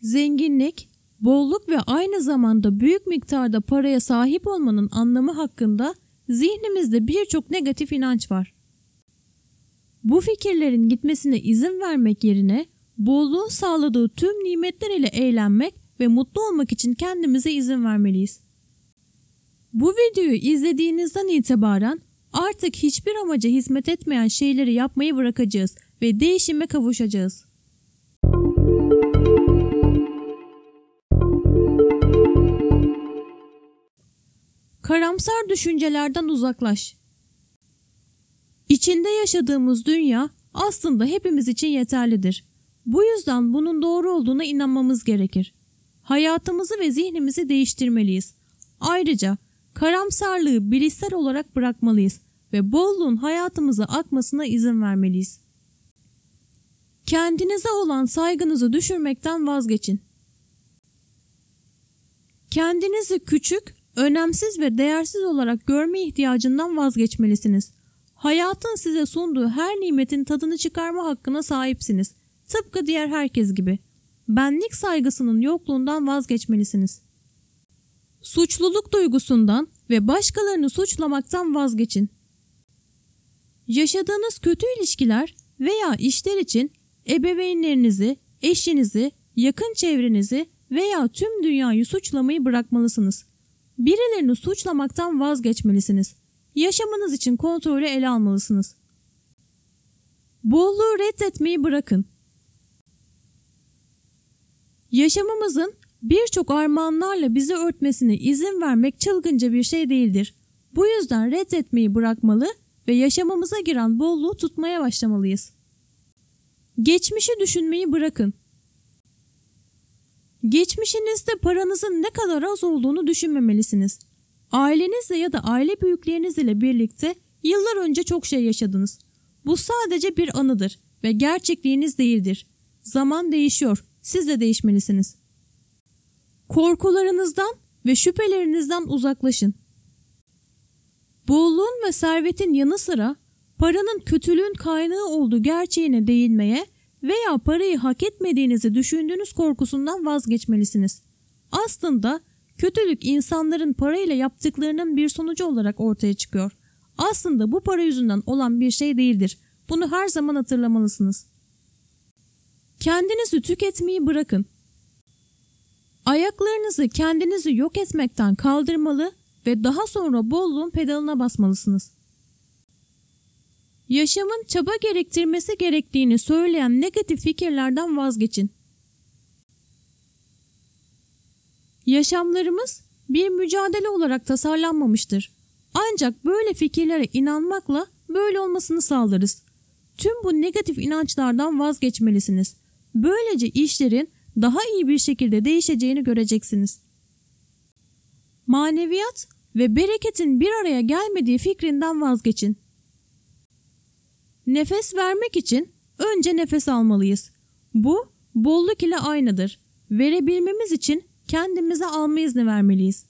zenginlik, bolluk ve aynı zamanda büyük miktarda paraya sahip olmanın anlamı hakkında zihnimizde birçok negatif inanç var. Bu fikirlerin gitmesine izin vermek yerine bolluğun sağladığı tüm nimetler ile eğlenmek ve mutlu olmak için kendimize izin vermeliyiz. Bu videoyu izlediğinizden itibaren artık hiçbir amaca hizmet etmeyen şeyleri yapmayı bırakacağız ve değişime kavuşacağız. Karamsar düşüncelerden uzaklaş. İçinde yaşadığımız dünya aslında hepimiz için yeterlidir. Bu yüzden bunun doğru olduğuna inanmamız gerekir. Hayatımızı ve zihnimizi değiştirmeliyiz. Ayrıca karamsarlığı bilişsel olarak bırakmalıyız ve bolluğun hayatımıza akmasına izin vermeliyiz. Kendinize olan saygınızı düşürmekten vazgeçin. Kendinizi küçük, önemsiz ve değersiz olarak görme ihtiyacından vazgeçmelisiniz. Hayatın size sunduğu her nimetin tadını çıkarma hakkına sahipsiniz. Tıpkı diğer herkes gibi. Benlik saygısının yokluğundan vazgeçmelisiniz. Suçluluk duygusundan ve başkalarını suçlamaktan vazgeçin. Yaşadığınız kötü ilişkiler veya işler için ebeveynlerinizi, eşinizi, yakın çevrenizi veya tüm dünyayı suçlamayı bırakmalısınız. Birilerini suçlamaktan vazgeçmelisiniz. Yaşamınız için kontrolü ele almalısınız. Bolluğu reddetmeyi bırakın. Yaşamımızın birçok armağanlarla bizi örtmesine izin vermek çılgınca bir şey değildir. Bu yüzden reddetmeyi bırakmalı ve yaşamımıza giren bolluğu tutmaya başlamalıyız. Geçmişi düşünmeyi bırakın. Geçmişinizde paranızın ne kadar az olduğunu düşünmemelisiniz. Ailenizle ya da aile büyükleriniz ile birlikte yıllar önce çok şey yaşadınız. Bu sadece bir anıdır ve gerçekliğiniz değildir. Zaman değişiyor. Siz de değişmelisiniz. Korkularınızdan ve şüphelerinizden uzaklaşın. Bolluğun ve servetin yanı sıra paranın kötülüğün kaynağı olduğu gerçeğine değinmeye veya parayı hak etmediğinizi düşündüğünüz korkusundan vazgeçmelisiniz. Aslında kötülük insanların parayla yaptıklarının bir sonucu olarak ortaya çıkıyor. Aslında bu para yüzünden olan bir şey değildir. Bunu her zaman hatırlamalısınız. Kendinizi tüketmeyi bırakın. Ayaklarınızı kendinizi yok etmekten kaldırmalı ve daha sonra bolluğun pedalına basmalısınız. Yaşamın çaba gerektirmesi gerektiğini söyleyen negatif fikirlerden vazgeçin. Yaşamlarımız bir mücadele olarak tasarlanmamıştır. Ancak böyle fikirlere inanmakla böyle olmasını sağlarız. Tüm bu negatif inançlardan vazgeçmelisiniz. Böylece işlerin daha iyi bir şekilde değişeceğini göreceksiniz. Maneviyat ve bereketin bir araya gelmediği fikrinden vazgeçin. Nefes vermek için önce nefes almalıyız. Bu bolluk ile aynıdır. Verebilmemiz için kendimize alma izni vermeliyiz.